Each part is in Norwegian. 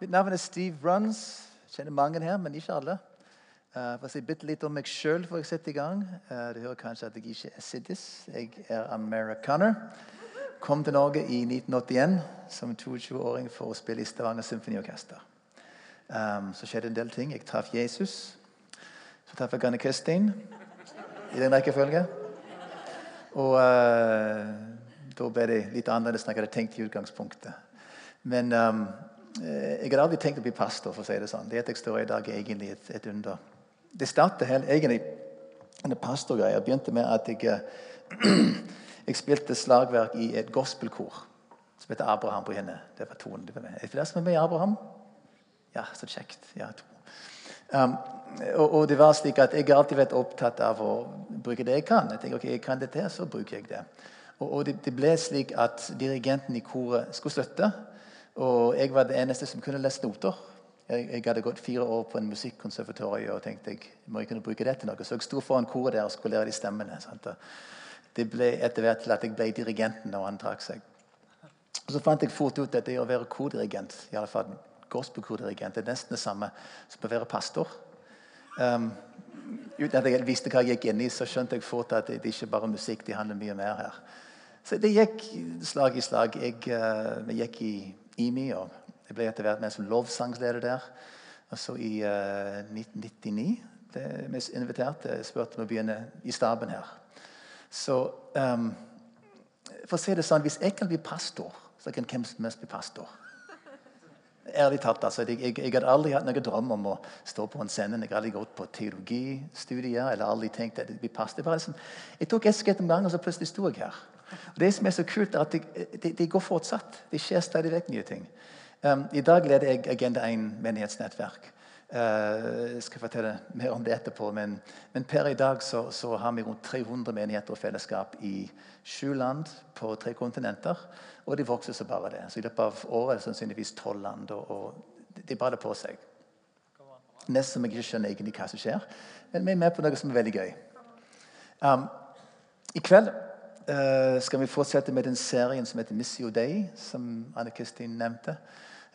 Mitt navn er Steve Runs. Kjenner mange her, men ikke alle. Uh, for å si bitte litt om meg sjøl før jeg setter i gang. Uh, du hører kanskje at jeg ikke er siddis. Jeg er amerikaner. Kom til Norge i 1981 som 22-åring for å spille i Stavanger Symfoniorkester. Um, så skjedde en del ting. Jeg traff Jesus. Så traff jeg Ganne Kristin i den rekkefølge. Og uh, da ble det litt annerledes enn jeg hadde tenkt i utgangspunktet. Men um, jeg hadde aldri tenkt å bli pastor. for å si Det sånn. Det at jeg står i dag, er egentlig et, et under. Det startet egentlig en pastorgreie. Jeg begynte med at jeg, jeg spilte slagverk i et gospelkor som heter Abraham på henne. Det var tonen. Det var med. Er det flere som er med i Abraham? Ja, så kjekt. Ja, to. Um, og, og, det var slik at Jeg alltid vært opptatt av å bruke det jeg kan. Jeg tenker, ok, jeg kan dette, så bruker jeg det. Og, og det, det, ble slik at dirigenten i koret skulle støtte. Og jeg var den eneste som kunne lese noter. Jeg, jeg, hadde gått fire år på en musikkonservatorium og tenkte jeg må jeg kunne bruke det til noe. Så jeg sto foran koret der og skulle lære de stemmene. Det ble etter hvert til at jeg ble dirigenten når han trakk seg. Og Så fant jeg fort ut at det å være kordirigent, i alle fall gospelkordirigent, er nesten det samme som å være pastor. Um, uten at jeg visste hva jeg gikk inn i, så skjønte jeg fort at det, det ikke bare er musikk. Det handler mye mer her. Så det gikk slag i slag. Jeg, uh, jeg gikk i IMI og jeg ble etter hvert med som lovsangsleder der. Og så I uh, 1999 ble vi invitert. Jeg spurte om å begynne i staben her. Så um, for å si det sånn, Hvis jeg kan bli pastor, så kan hvem som helst bli pastor. Ærlig talt, altså, jeg, jeg, jeg hadde aldri hatt noen drøm om å stå på en scene. Jeg hadde aldri gått på teologistudier eller aldri tenkt at jeg bli pastor. Liksom, jeg tok et skritt om gangen, og så plutselig sto jeg her. Det som er så kult, er at det, de, de går fortsatt. Det skjer stadig vekk nye ting. Um, I dag leder jeg Agenda 1 menighetsnettverk. Uh, jeg skal fortelle mer om det etterpå. Men, men per i dag så, så, har vi rundt 300 menigheter og fellesskap i sju land på tre kontinenter. Og de vokser så bare det. Så I løpet av året er det sannsynligvis tolv land. Og, og de baller på seg. Nesten som jeg ikke skjønner egentlig hva som skjer. Men vi er med på noe som er veldig gøy. Um, I kveld skal vi fortsette med den serien som heter Missio Day, som Anne Kristin nevnte.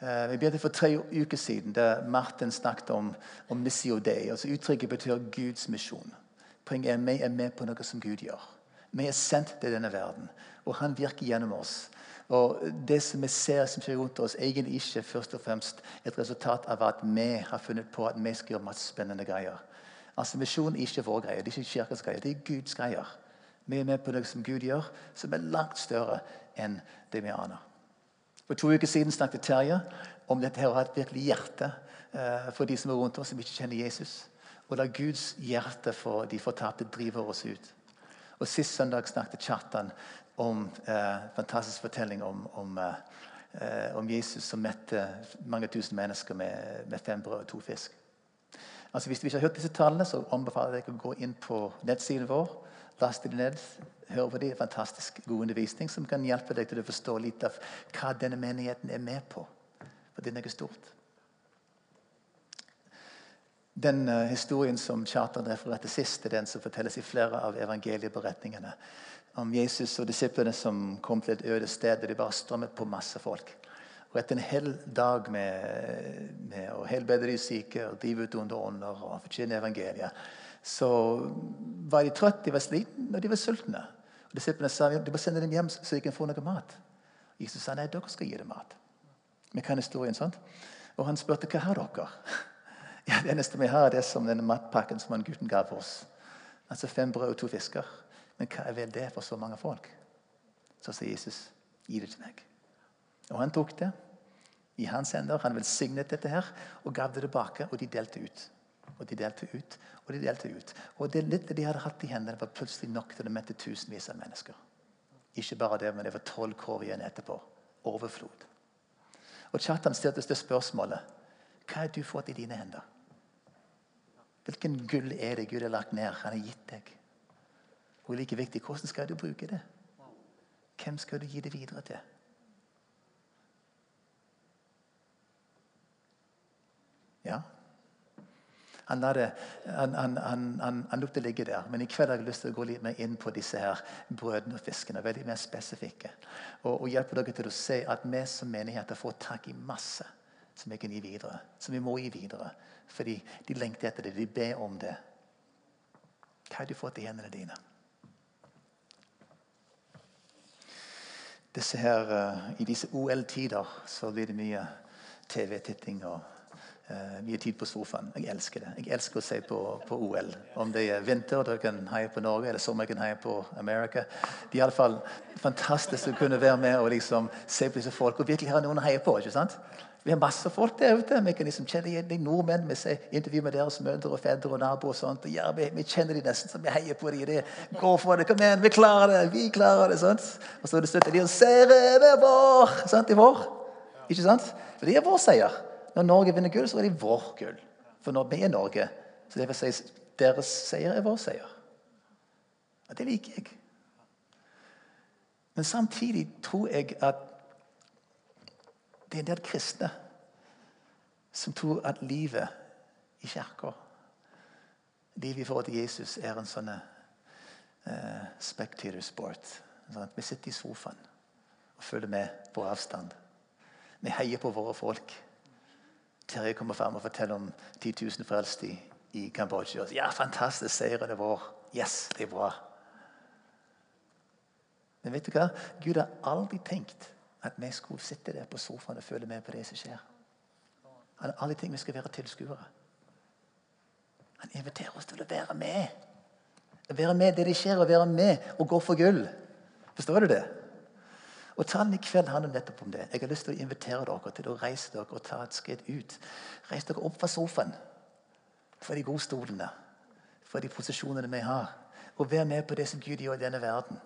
Uh, vi begynte for tre uker siden da Martin snakket om, om Missio Day. altså Uttrykket betyr Guds misjon. Poenget er at vi er med på noe som Gud gjør. Vi er sendt til denne verden, og han virker gjennom oss. Og Det som vi ser som skjer rundt oss, egentlig ikke først og fremst et resultat av at vi har funnet på at vi skal gjøre masse spennende greier. Altså Misjon er ikke vår greie, det er ikke kirkens greie, det er Guds greier. Vi er med på noe som Gud gjør, som er langt større enn det vi aner. For to uker siden snakket Terje om dette her å ha et virkelig hjerte uh, for de som er rundt oss, som ikke kjenner Jesus. Og la Guds hjerte for de fortapte driver oss ut. Og Sist søndag snakket Kjartan om eh, fantastisk fortelling om, om, eh, om, Jesus som mette mange tusen mennesker med, med fem brød og to fisk. Altså Hvis du ikke har hørt disse tallene, så anbefaler jeg deg å gå inn på nettsiden vår Last det ned. Hør på det. Fantastisk god undervisning som kan hjelpe deg til å forstå litt av hva denne menigheten er med på. For det er noe stort. Den uh, historien som Charter refererte sist, er den som fortelles i flere av evangelieberetningene. Om Jesus og disiplene som kom til et øde sted der de bare strømmet på masse folk. Og Etter en hel dag med, med å helbrede de syke og drive ut onde ånder og forkynne evangeliet, så var de trøtte, de var slitne og de var sultne. Og Disiplene sa du må sende dem hjem så de kan få noe mat. Jesus sa nei, dere skal gi dem mat. Vi kan historien, sant? Og han spurte hva har dere Ja, Det eneste vi har, er det som denne matpakken som han gutten ga oss. Altså Fem brød og to fisker. Men hva er vel det for så mange folk? Så sa Jesus, gi det til meg. Og han tok det i hans hender. Han velsignet dette her og gav det tilbake, og de delte ut. Og de delte ut, og de delte ut. Og det lille de hadde hatt i hendene, var plutselig nok til å mette tusenvis av mennesker. Ikke bare det, men det var tolv kår igjen etterpå. Overflod. Og Kjartan stilte det spørsmålet Hva har du fått i dine hender? Hvilken gull er det Gud har lagt ned? Han har gitt deg. Og like viktig, hvordan skal du bruke det? Hvem skal du gi det videre til? Ja, han, det, han, han, han, lot det ligge der. Men i kveld har jeg lyst til å gå litt mer inn på disse her brødene og fiskene. Veldig mer spesifikke. Og, og hjelpe dere til å se at vi som menigheter får tak i masse som vi kan gi videre. Som vi må gi videre. Fordi de lengter etter det. De ber om det. Hva har du fått i hendene dine? Disse her, uh, I disse OL-tider så blir det mye TV-titting og mye tid på sofaen. Jeg elsker det. Jeg elsker å se på, på OL. Om det er vinter da kan heie på Norge, eller sommer kan heie på Amerika. Det er iallfall fantastisk å kunne være med og liksom se på disse folk og virkelig ha noen å heie på. ikke sant? Vi har masse folk der ute. Vi kan liksom kjenne de nordmenn. Vi ser intervju med deres mødre og fedre og naboer. og sånt. Ja, vi, vi, kjenner de nesten så vi heier på dem. Gå for det, kom igjen, vi klarer det! vi klarer det, Sånt. Og så er det slutt. de sier 'Det er vår!' sant, i vår. Ikke sant? For det er vår seier. Når Norge vinner gull, så er det vår gull. For når vi er Norge, så det vil si deres seier er vår seier. Og det liker jeg. Men samtidig tror jeg at det er en del kristne som tror at livet i kirka, livet i forhold til Jesus, er en sånn uh, spectator sport. Sånn vi sitter i sofaen og følger med på avstand. Vi heier på våre folk. Terje kommer fram og forteller om 10 000 frelste i, Kambodsja. Ja, fantastisk, seieren er vår. Yes, det er bra. Men vet du hva? Gud har aldri tenkt at vi skulle sitte der på sofaen og føle med på det som skjer. Han har aldri tenkt vi skal være tilskuere. Han inviterer oss til å være med. Å være med det det skjer, å være med og gå for gull. Forstår du det? Og Talen i kveld handler nettopp om det. Jeg har lyst til å invitere dere til å reise dere og ta et skritt ut. Reis dere opp fra sofaen, fra de gode stolene, fra de posisjonene vi har. Og vær med på det som Gud gjør i denne verden.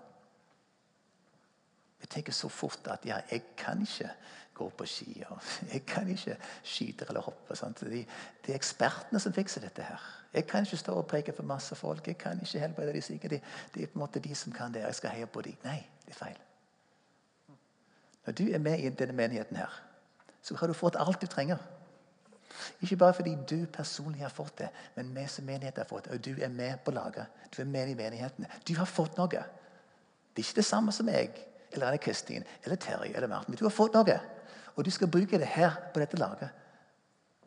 Vi tenker så fort at ja, jeg kan ikke gå på ski. og Jeg kan ikke skyte eller hoppe. Det, det, er ekspertene som fikser dette. her. Jeg kan ikke stå og preke for masse folk. Jeg kan ikke helbrede de syke. Det, det, er på en måte de som kan det. Jeg skal heie på dem. Nei, det er feil. Når du er med i denne menigheten, her, så har du fått alt du trenger. Ikke bare fordi du personlig har fått det, men vi som menighet har fått det. Og du er med på laget. Du er med i menigheten. Du har fått noe. Det er ikke det samme som jeg eller Anne Kristin eller Terje eller Martin. Du har fått noe, og du skal bruke det her på dette laget.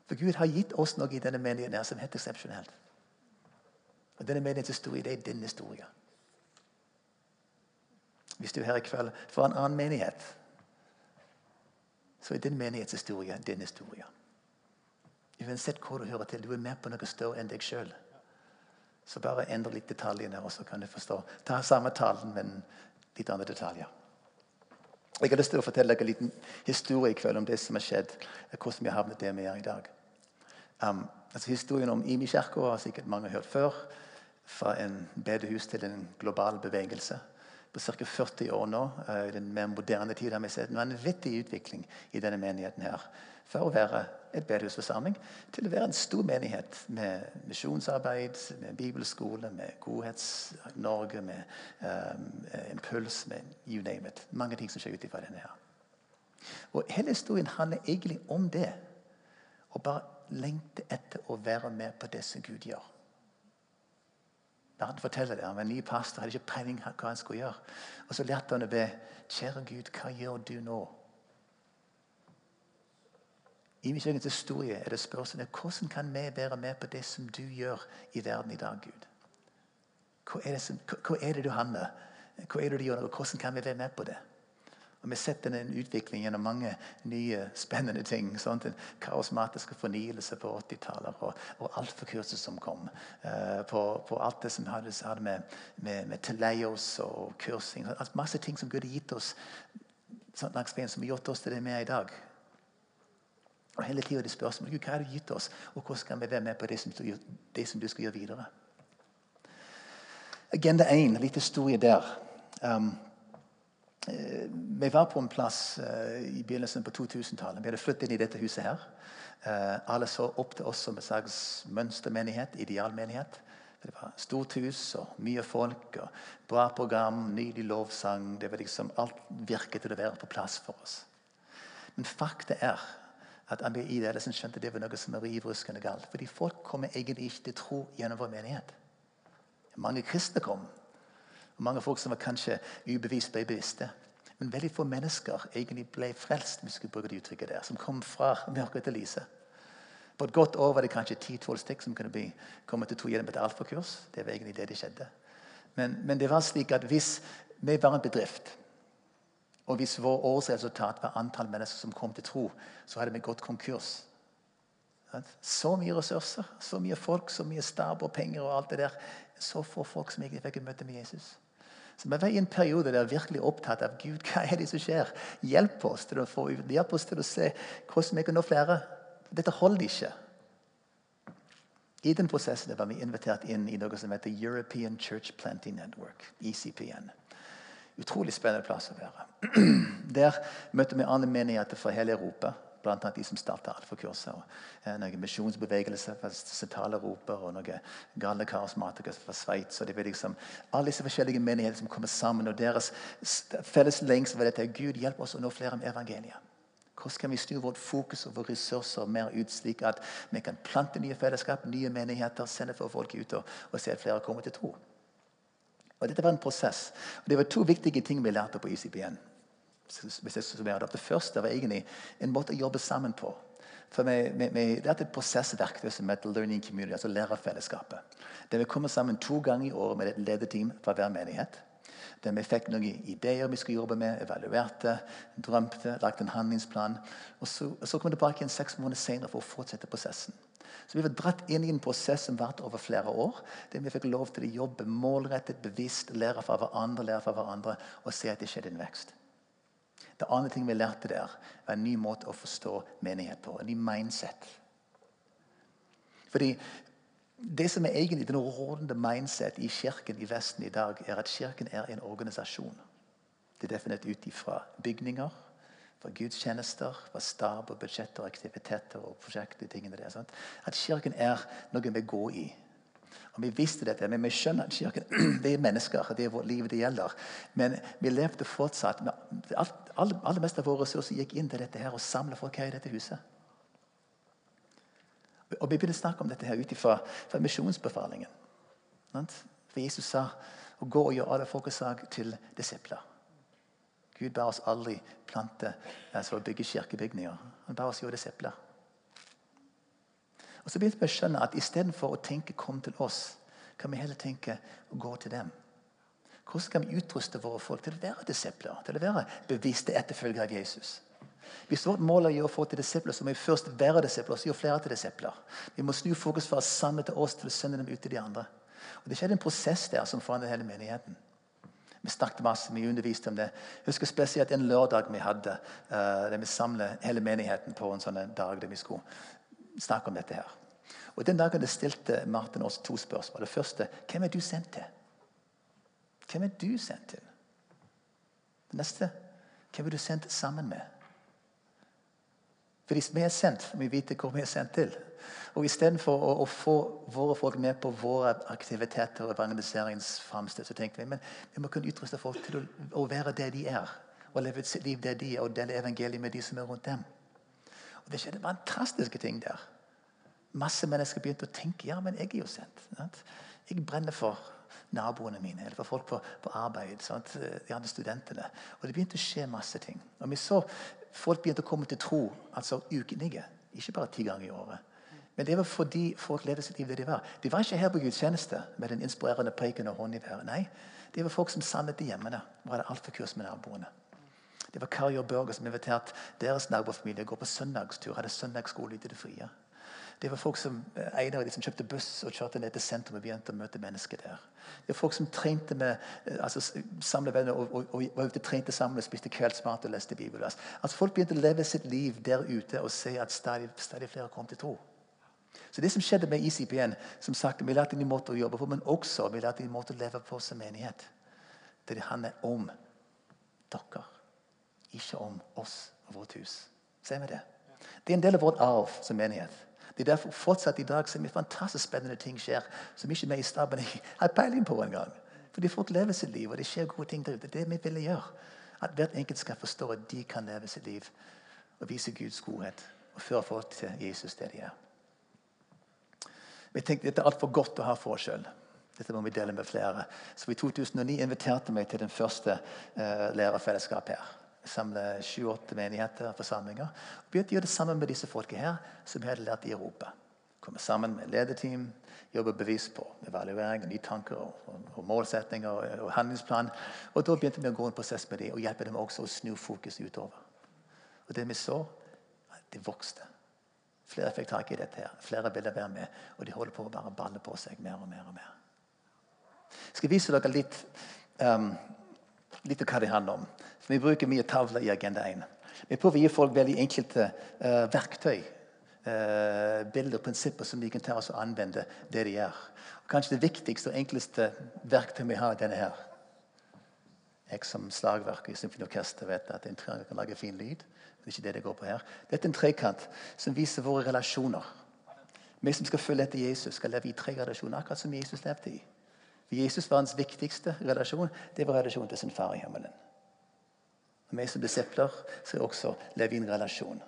For Gud har gitt oss noe i denne menigheten her som helt eksepsjonelt. Og Denne menighetens historie det er din historie. Hvis du er her i kveld for en annen menighet, så er din menighetshistorie din historie. Uansett hvor du hører til, du er med på noe større enn deg sjøl. Så bare endre litt detaljene, og så kan du forstå. Ta samme talen, men litt andre detaljer. Jeg har lyst til å fortelle dere en liten historie i kveld om det som har skjedd. hvordan vi har havnet der vi er i dag. Um, altså Historien om Imi-kirka har sikkert mange hørt før. Fra en bedehus til en global bevegelse. På ca. 40 år nå, uh, i den mer moderne tid, har vi sett en vanvittig utvikling i denne menigheten. her. For å være et bedehusforsamling til å være en stor menighet med misjonsarbeid, med bibelskole, med Godhets-Norge, med um, Impuls, med you name it. Mange ting som skjer ut ifra denne her. Og Hele historien handler egentlig om det. Å bare lengte etter å være med på det som Gud gjør. Da han forteller det, Han var en ny pastor, hadde ikke peiling hva han skulle gjøre. Og Så lærte han å be Kjære Gud, hva gjør du nå? I min egen historie er det spørsmålet hvordan kan vi være med på det som du gjør i verden i dag, Gud? Hva er det, som, hva er det du handler? Hva er det du gjør? Hvordan kan vi være med på det? Og Vi har sett den utviklingen gjennom mange nye, spennende ting. Sånn, den kaosmatiske fornyelse på 80-tallet og, og alfakurset som kom. Uh, på, på, alt det som hadde, hadde med, med, med teleios og kursing. Altså, masse ting som Gud har gitt oss sånn, som har gjort oss til det vi er i dag. Og hele tida det spørsmål Gud, hva har du gitt oss, og hvordan skal vi være med på det som, det som du skal gjøre videre? Agenda 1, litt historie der. Um, vi var på en plass uh, i begynnelsen på 2000-tallet. Vi hadde flyttet inn i dette huset. her. Uh, alle så opp til oss som en slags mønstermenighet, idealmenighet. Det var stort hus og mye folk og bra program, nydelig lovsang. Det var liksom, Alt virket til å være på plass for oss. Men fakta er at ABI-ledelsen skjønte det var noe som var rivruskende galt. Fordi folk kommer egentlig ikke til tro gjennom vår menighet. Mange kristne kom. Og mange folk som var kanskje ubevisst ble bevisste. Men veldig få mennesker egentlig ble frelst hvis vi skulle bruke det uttrykket der, som kom fra mørket til lyset. På et godt år var det kanskje 10-12 stykk som kunne bli, komme til tro gjennom et alfakurs. Det var egentlig det det skjedde. Men, men, det var slik at hvis vi var en bedrift, og hvis vår årsresultat var antall mennesker som kom til tro, så hadde vi gått konkurs. Så mye ressurser, så mye folk, så mye stab og penger og alt det der. Så få folk som egentlig fikk møte med Jesus. Så Vi var i en periode der virkelig opptatt av Gud, hva er det som skjer. Hjelp oss til å få hjelp oss til å se hvordan vi kan nå flere. Dette holder ikke. I den prosessen var vi invitert inn i noe som heter European Church Planting Network. ECPN. Utrolig spennende plass å være. Der møtte vi andre menigheter fra hele Europa bl.a. de som starta alfakurser. og noen misjonsbevegelser fra Sentral-Europa og noen gale karismatikere fra Sveits. Liksom, alle disse forskjellige menigheter som kommer sammen. og Deres felles lengst var dette Gud hjelp oss å nå flere med evangeliet. Hvordan kan vi styre vårt fokus og våre ressurser mer ut, slik at vi kan plante nye fellesskap, nye menigheter, sende for folk ut og, og se at flere kommer til tro? Og Dette var en prosess. Og Det var to viktige ting vi lærte på ICPN hvis jeg summerer det. Det første var egentlig en måte å jobbe sammen på. For vi, vi, vi, Det er et prosessverktøy som heter Learning Community, altså lærerfellesskapet. Der vi kommer sammen to ganger i året med et lederteam fra hver menighet. Der vi fikk noen ideer vi skulle jobbe med, evaluerte, drømte, lagde en handlingsplan. Og så, så kom vi tilbake igjen seks måneder senere for å fortsette prosessen. Så Vi var dratt inn i en prosess som varte over flere år. Der vi fikk lov til å jobbe målrettet, bevisst, lære fra hverandre, lære fra hverandre og se at det skjedde en vekst. Det andre ting vi lærte der, var en ny måte å forstå menighet på. En ny mindset. Fordi det som er egentlig den rådende mindset i kirken i Vesten i dag, er at kirken er en organisasjon. Det er definert ut fra bygninger, fra gudstjenester, fra stab og budsjetter, aktiviteter og prosjekter. tingene der? At kirken er noe vi går i. Vi visste dette, men vi skjønner at kirken det er mennesker. Det er vårt liv det gjelder. Men vi levde fortsatt med alt, alle, alle meste av våre ressurser gikk inn til dette her og samle folk her i dette huset. Og Vi begynner å snakke om dette her ut ifra misjonsbefalingen. For Jesus sa å gå og gjøre alle folkeslag til disipler. Gud ba oss aldri plante, altså bygge kirkebygninger. Han ba oss gjøre disipler. Og så begynte vi å skjønne at istedenfor å tenke 'kom til oss', kan vi heller tenke gå til dem'. Hvordan kan vi utruste våre folk til å være disipler, til å være bevisste etterfølgere av Jesus? Hvis vårt mål er å få til disipler, så må vi først være disipler. så gjøre flere til disipler. Vi må snu fokus fra samme til oss til å sende dem ut til de andre. Og Det skjedde en prosess der som forandret hele menigheten. Vi snakket masse, vi underviste om det. Jeg husker spesielt en lørdag vi hadde, uh, der vi samlet hele menigheten på en sånn dag der vi skulle snakke om dette. her. Og Den dagen det stilte Martin oss to spørsmål. Det første hvem er du sendt til? Hvem er du sendt til? Det neste hvem er du sendt sammen med? For hvis vi er sendt, må vi vite hvor vi er sendt til. Og Istedenfor å, å få våre folk med på våre aktiviteter og evangeliseringsframstøt, så tenker vi men vi må kunne utruste folk til å, å være det de er. Og leve sitt liv der de er, og dele evangeliet med de som er rundt dem. Og Det skjedde fantastiske ting der. Masse mennesker begynte å tenke ja, men jeg er jo sendt. Jeg brenner for naboene mine eller for folk på, på arbeid. Sant? De andre studentene. Og Det begynte å skje masse ting. Og vi så Folk begynte å komme til tro altså ukenlige. Ikke bare ti ganger i året. Men det var fordi folk levde sitt liv det de var. De var ikke her på gudstjeneste med den inspirerende preken og hånden i været. Nei, det var folk som samlet i hjemmene og hadde alfakurs med naboene. Det var Kari og Børge som inviterte deres nabofamilie å gå på søndagstur. hadde søndagsskole ute i det frie. Det var folk som, eh, En av de som kjøpte buss og kjørte ned til sentrum og begynte å møte mennesker der. Det var folk som trente med, eh, altså samle venner og, og, og var ute trente sammen og spiste kveldsmat og leste bibelvers. Altså Folk begynte å leve sitt liv der ute og se at stadig, stadig flere kom til tro. Så det som skjedde med ICPN, som sagt, vi lærte en måte å jobbe på, men også vi lærte en måte å leve på som menighet. Det handler om dere, ikke om oss og vårt hus. Ser vi det? Det er en del av vårt arv som menighet. Det er derfor fortsatt i dag som fantastisk spennende ting skjer som ikke vi i staben har peiling på engang. Fordi folk lever sitt liv, og det skjer gode ting der ute. Det er det vi ville gjøre. At hvert enkelt skal forstå at de kan leve sitt liv og vise Guds godhet og føre folk til Jesus der de er. Vi tenkte Dette er altfor godt å ha for oss sjøl. Dette må vi dele med flere. Så I 2009 inviterte meg til den første uh, lærerfellesskap her. Samle sju-åtte menigheter forsamlinger. Og begynte å gjøre det sammen med disse folka her, som vi hadde lært i Europa. Komme sammen med lederteam, jobbe bevis på evaluering, nye tanker og, og, og målsettinger og, og, handlingsplan. Og Da begynte vi å gå en prosess med dem og hjelpe dem også å snu fokus utover. Og det vi så, det vokste. Flere fikk tak i dette. her, Flere ville være med, og de holder på å bare balle på seg mer og mer. og mer. Jeg skal vise dere litt, um, litt hva det handler om. Vi bruker mye tavler i Agenda 1. Vi prøver å gi folk veldig enkelte uh, verktøy Uh, bilder og prinsipper som de kan ta oss og anvende det de gjør. Og kanskje det viktigste og enkleste verktøyet vi har, er denne her. Jeg som slagverker i symfoniorkester vet at en trekant kan lage fin lyd. Det er ikke det det går på her. Dette er en trekant som viser våre relasjoner. Vi som skal følge etter Jesus, skal leve i tre relasjoner, akkurat som Jesus levde i. Jesus var hans viktigste relasjon. Det var relasjonen til sin far i himmelen. Og Vi som disipler skal også leve i en relasjon.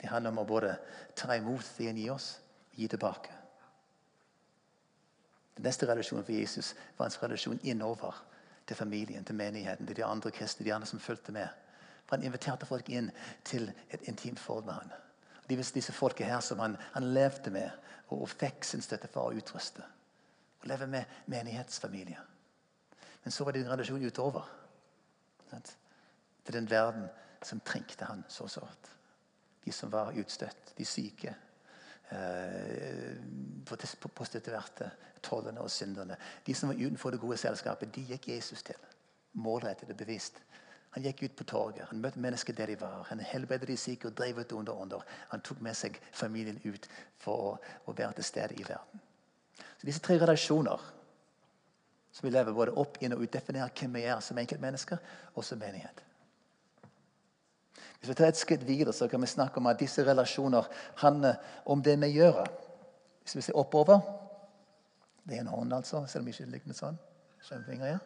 Det handler om å både ta imot det han gir oss, og gi tilbake. Den neste relasjonen for Jesus var hans relasjon innover til familien, til menigheten, til de andre kristne, de andre som fulgte med. For Han inviterte folk inn til et intimt forhold med han. De visste disse folka her som han, han levde med og, og fikk sin støtte for å utruste. Og leve med menighetsfamilie. Men så var det en relasjon utover. Sant? Til den verden som trengte han så sårt de som var utstøtt, de syke, eh, prostituerte, tollerne og synderne. De som var utenfor det gode selskapet, de gikk Jesus til. Målrettet og bevisst. Han gikk ut på torget, han møtte mennesker der de var. Han helbredet de syke og drev ut under ånder. Han tok med seg familien ut for å, å være til stede i verden. Så Disse tre relasjoner som vi lever både opp, inn og ut, definerer hvem vi er som enkeltmennesker og som menighet. Hvis vi tar et skritt videre, så kan vi snakke om at disse relasjoner handler om det vi gjør. Hvis vi ser oppover Det er en hånd, altså, selv om det ikke ligner sånn. Skjønnfinger, ja.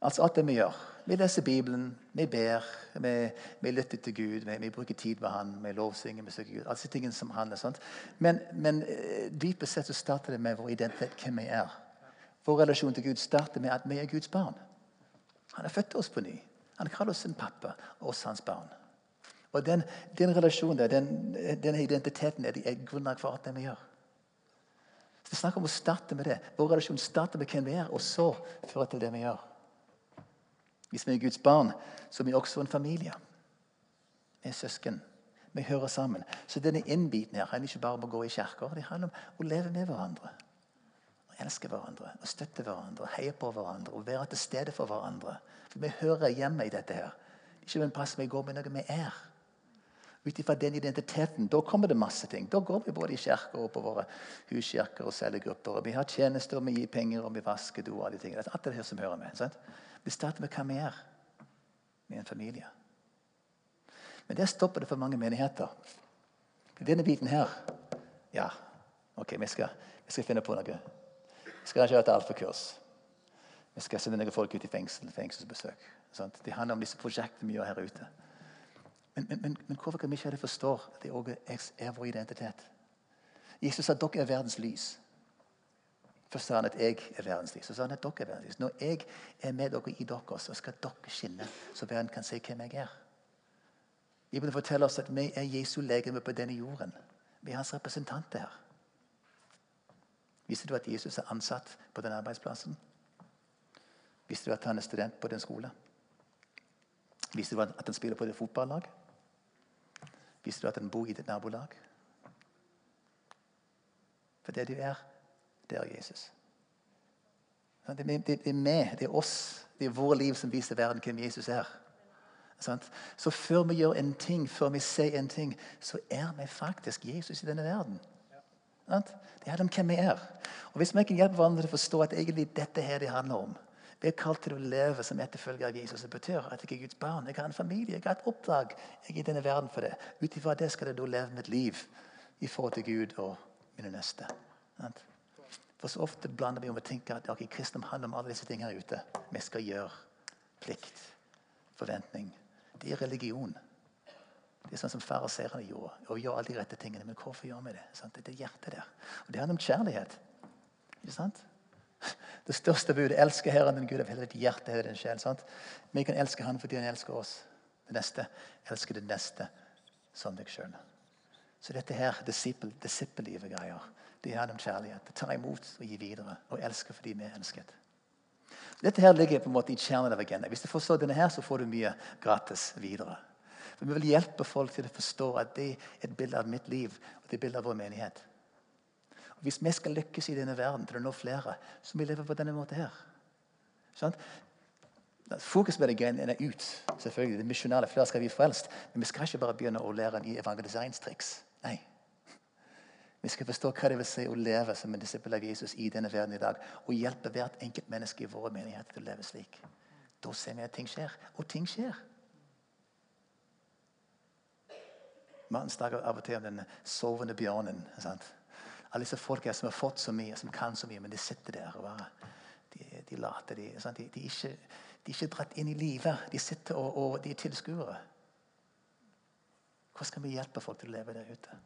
Altså alt det vi gjør. Vi leser Bibelen, vi ber, vi, vi lytter til Gud, vi, vi, bruker tid med Han, vi lovsynger, vi søker Gud. Alle disse tingene som handler sånt. Men, men eh, dypest sett så starter det med vår identitet, hvem vi er. Vår relasjon til Gud starter med at vi er Guds barn. Han har født oss på ny. Han kaller oss sin pappa, oss hans barn. Og Den, den relasjonen, den, den identiteten, er, er grunnlag for alt det vi gjør. Så Det er snakk om å starte med det. Vår relasjon starter med hvem vi er, og så fører til det vi gjør. Hvis vi er Guds barn, så er vi også en familie. Vi er søsken. Vi hører sammen. Så denne innbiten her handler ikke bare om å gå i kirker. Det handler om å leve med hverandre. Elske hverandre, og støtte hverandre, og heie på hverandre, og være til stede for hverandre. For Vi hører hjemme i dette her. Ikke en plass vi går, men noe vi er. Ut ifra den identiteten da kommer det masse ting. Da går vi både i kirker og på våre huskirker og cellegrupper. og Vi har tjenester, og vi gir penger, og vi vasker do. og alle de tingene. Alt det her som hører med. Sant? Vi starter med hva vi er. Vi er en familie. Men der stopper det for mange menigheter. Denne biten her Ja, ok, vi skal, vi skal finne på noe. Skal ikke ha et alfakurs. Vi skal sende noen folk ut i fengsel, fengselsbesøk. Sant? Det handler om disse prosjektene vi gjør her ute. Men, men, men, men hvorfor kan vi ikke forstå at det også er vår identitet? Jesus sa at dere er verdens lys. Først sa han at jeg er verdens lys. Så sa han at dere er verdens lys. Når jeg er med dere i dere, så skal dere skinne, så verden kan se hvem jeg er. Bibelen forteller oss at vi er Jesu legeme på denne jorden. Vi er hans representanter her. Visste du at Jesus er ansatt på den arbeidsplassen? Visste du at han er student på den skolen? Visste du at han spiller på det fotballag? Visste du at han bor i ditt nabolag? For det du er, det er Jesus. Det er, meg, det er oss, det er vår liv som viser verden hvem Jesus er. Så før vi gjør en ting, før vi sier en ting, så er vi faktisk Jesus i denne verden. Det handler om hvem vi er. Og Hvis vi kan hjelpe hverandre til å forstå at egentlig dette her det handler om, vi er kalt til å leve som etterfølger av Jesus. Det betyr at jeg er Guds barn. Jeg har en familie, jeg har et oppdrag. Jeg er i denne verden for det. Ut ifra det skal jeg da leve mitt liv i forhold til Gud og mine neste. For så ofte blander vi om å tenke at okay, kristendom handler om alle disse tingene her ute. Vi skal gjøre plikt, forventning. Det er religion. Det er sånn som fariseerne gjorde. Og gjør alle de rette tingene. Men hvorfor gjør vi det? Sant? Det er hjertet der. Og det handler om kjærlighet. Ikke sant? Det største budet elsker Herren din Gud av hele ditt hjerte hele din sjel. sant? Vi kan elske Han fordi Han elsker oss. Det neste elsker det neste som deg sjøl. Så dette her, disippellivet-greier, det handler om kjærlighet. Ta imot og gi videre. Og elsker fordi vi er elsket. Dette her ligger på en måte i kjernen av agendaen. Hvis du forstår denne her, så får du mye gratis videre. Vi vil hjelpe folk til å forstå at det er et bilde av mitt liv og det er et bilde av vår menighet. Og Hvis vi skal lykkes i denne verden til å nå flere, så må vi leve på denne måten her. Sånn? Fokus med det er ut. selvfølgelig, det misjonale, Flere skal bli frelst. Men vi skal ikke bare begynne å lære i evangeliseringstriks. Nei. Vi skal forstå hva det vil si å leve som en disippel av Jesus i denne verden i dag. Og hjelpe hvert enkelt menneske i våre menigheter til å leve slik. Da ser vi at ting skjer. Og ting skjer. Mannen snakker av og til om den sovende bjørnen. Sant? Alle disse folka som har fått så mye, som kan så mye, men de sitter der og bare De, de later, de, de, de, er ikke, de er ikke dratt inn i livet. De sitter og, og de er tilskuere. Hvordan skal vi hjelpe folk til å leve der ute?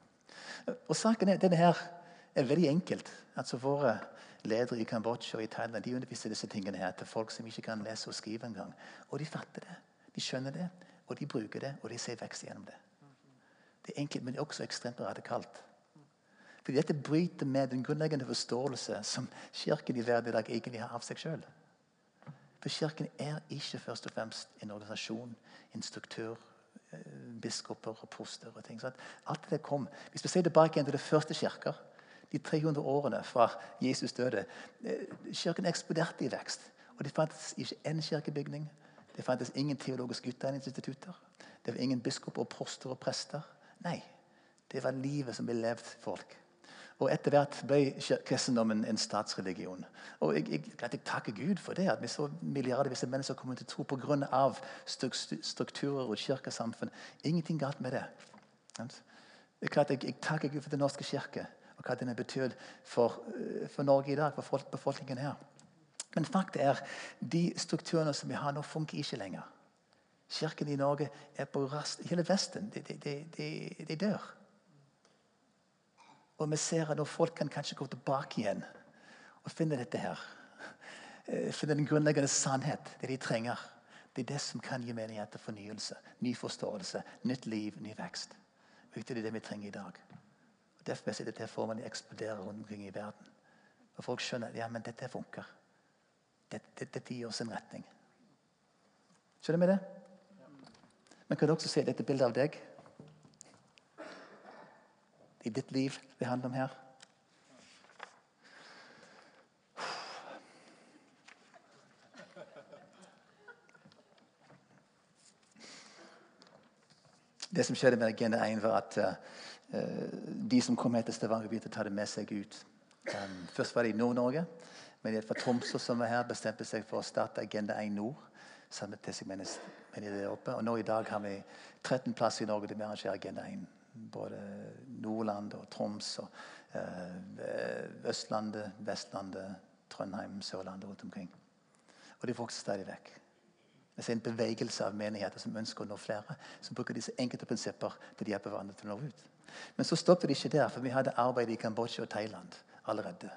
Og saken er, denne her er veldig enkelt. Altså Våre ledere i Kambodsja og i Thailand de underviser disse tingene her til folk som ikke kan lese og skrive engang. Og de fatter det. De skjønner det, og de bruker det, og de ser vekst gjennom det. Det er enkelt, men det er også ekstremt radikalt. Fordi dette bryter med den grunnleggende forståelse som Kirken i verden i dag egentlig har av seg sjøl. For Kirken er ikke først og fremst en organisasjon, en struktur, eh, biskoper og poster og ting. Så alt det kom. Hvis vi ser tilbake igjen til det første kirker, de 300 årene fra Jesus døde eh, Kirken eksploderte i vekst. Og Det fantes ikke én kirkebygning. Det fantes ingen teologiske utdanningsinstitutter. Det var ingen biskoper, poster og prester. Nei, det var livet som ble levd folk. Og Etter hvert ble kristendommen en statsreligion. Og jeg, jeg, jeg, takker Gud for det, at vi så milliardervis av mennesker kommer til tro pga. strukturer og kirkesamfunn. Ingenting galt med det. Det jeg, jeg takker Gud for Den norske kirke og hva den har betydd for, eh, for, Norge i dag, for folk, befolkningen her. Men faktum er de strukturene som vi har nå, funker ikke lenger. Kirken i Norge er på rast. Hele Vesten de, de, de, de dør. Og vi ser at folk kan kanskje gå tilbake igjen og finne dette her eh, Finne den grunnleggende sannhet, det de trenger. Det er det som kan gi menigheter fornyelse, ny forståelse, nytt liv, ny vekst. Og det er det vi trenger i dag. Og Derfor ser dette formene eksploderer rundt omkring i verden. Og folk skjønner ja, men dette funker. Dette, dette gir oss en retning. Skjønner vi det? Men kan også se dette bildet av deg? i ditt liv det handler om her? Det som skjedde med Agenda 1, var at uh, de som kom hit til Stavanger, begynte å ta det med seg ut. Um, først var det i Nord-Norge. Men fra Tromsø som var her, bestemte seg for å starte Agenda 1 Nord. Samlet til seg med det oppe. Og nå i dag har vi 13 plasser i Norge der vi arrangerer Agenda 1 både Nordland og Troms og eh, Østlandet, Vestlandet, Trøndheim, Sørlandet rundt omkring. Og de vokser stadig vekk. Vi ser en bevegelse av menigheter som ønsker å nå flere. Som bruker disse enkelte prinsipper til de hjelper hverandre til å nå ut. Men så stoppet det ikke der, for vi hadde arbeid i Kambodsja og Thailand allerede.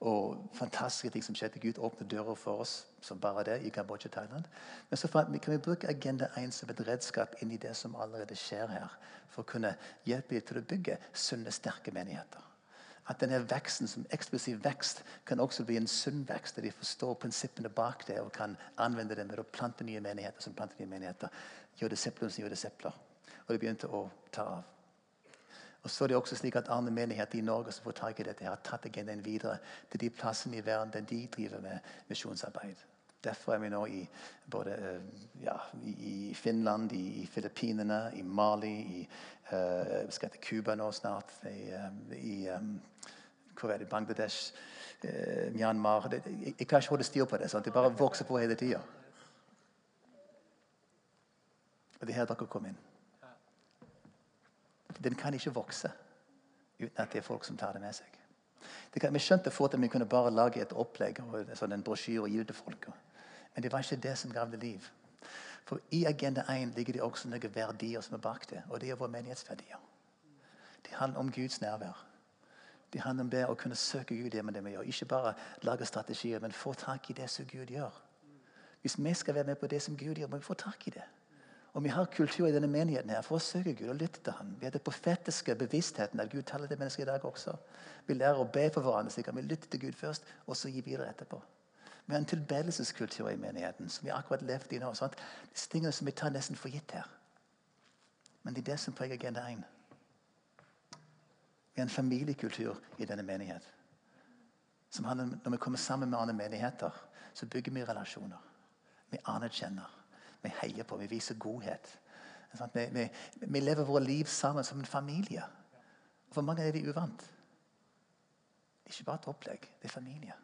Og fantastiske ting som skjedde. Gud åpnet dører for oss som bare det i Kambodsja og Thailand. Men så kan vi bruke Agenda 1 som et redskap inn i det som allerede skjer her. For å kunne hjelpe dem til å bygge sunne, sterke menigheter. At denne veksten som eksplosiv vekst kan også bli en sunn vekst. Der de forstår prinsippene bak det og kan anvende det med å plante nye menigheter som planter nye menigheter. Gjør disipler som gjør disipler. Og det begynte å ta av. Og så er det også slik at Andre menigheter i Norge som får tak i dette, har tatt agendaen videre til de plassene i verden der de driver med misjonsarbeid. Derfor er vi nå i både eh, ja, i Finland, i Filippinene, i Mali, i uh, skal til Cuba nå snart, i, um, i um, hvor er det, Bangladesh, uh, Myanmar det, jeg, jeg, kan ikke holde styr på det. Det bare vokser på hele tida. Og det er her dere kommer inn. Den kan ikke vokse uten at det er folk som tar det med seg. Det kan, vi skjønte fort at vi kunne bare lage et opplegg og sånn en brosjyre og gi det til folk. Men det var ikke det som gravde liv. For i Agenda 1 ligger det også noen verdier som er bak det, og det er våre menighetsverdier. Det handler om Guds nærvær. Det handler om det å kunne søke Gud det det vi gjør. Ikke bare lage strategier, men få tak i det som Gud gjør. Hvis vi skal være med på det som Gud gjør, må vi få tak i det. Og Vi har kultur i denne menigheten her for å søke Gud og lytte til ham. Vi har den profetiske bevisstheten at Gud taler til mennesker i dag også. Vi lærer å be for hverandre, slik at vi lytter til Gud først, og så gi videre etterpå. Vi har en tilbedelseskultur i menigheten som vi akkurat levd i nå. Sant? Disse tingene som vi tar nesten for gitt her. Men det er det som preger Agenda 1. Vi har en familiekultur i denne menighet. Som handler, når vi kommer sammen med andre menigheter, så bygger vi relasjoner. Vi anerkjenner. Vi heier på. Vi viser godhet. Vi, vi, vi lever våre liv sammen som en familie. For mange er de uvant. Det er ikke bare et opplegg. Det er familie.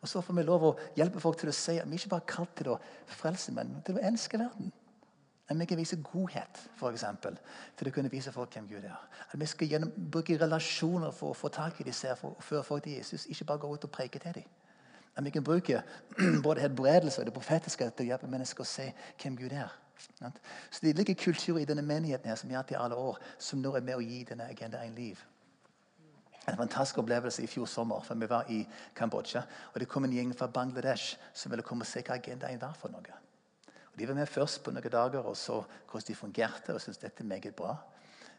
Og Så får vi lov å hjelpe folk til å si at vi ikke bare er kalt til å frelse, men til å elske verden. At vi kan vise godhet, f.eks. Til å kunne vise folk hvem Gud er. At vi skal gjennom, bruke relasjoner for å få tak i disse for å føre folk til Jesus. Ikke bare gå ut og preke til dem. At vi kan bruke både helbredelse og det profetiske til å hjelpe mennesker å se hvem Gud er. Så Det ligger kultur i denne menigheten her som vi har hatt i alle år, som nå er med å gi denne Agenda 1 liv. En fantastisk opplevelse i fjor sommer. for Vi var i Kambodsja. og Det kom en gjeng fra Bangladesh som ville komme og se hva Agenda 1 var for noe. Og de var med først på noen dager og så hvordan de fungerte, og syntes dette er meget bra.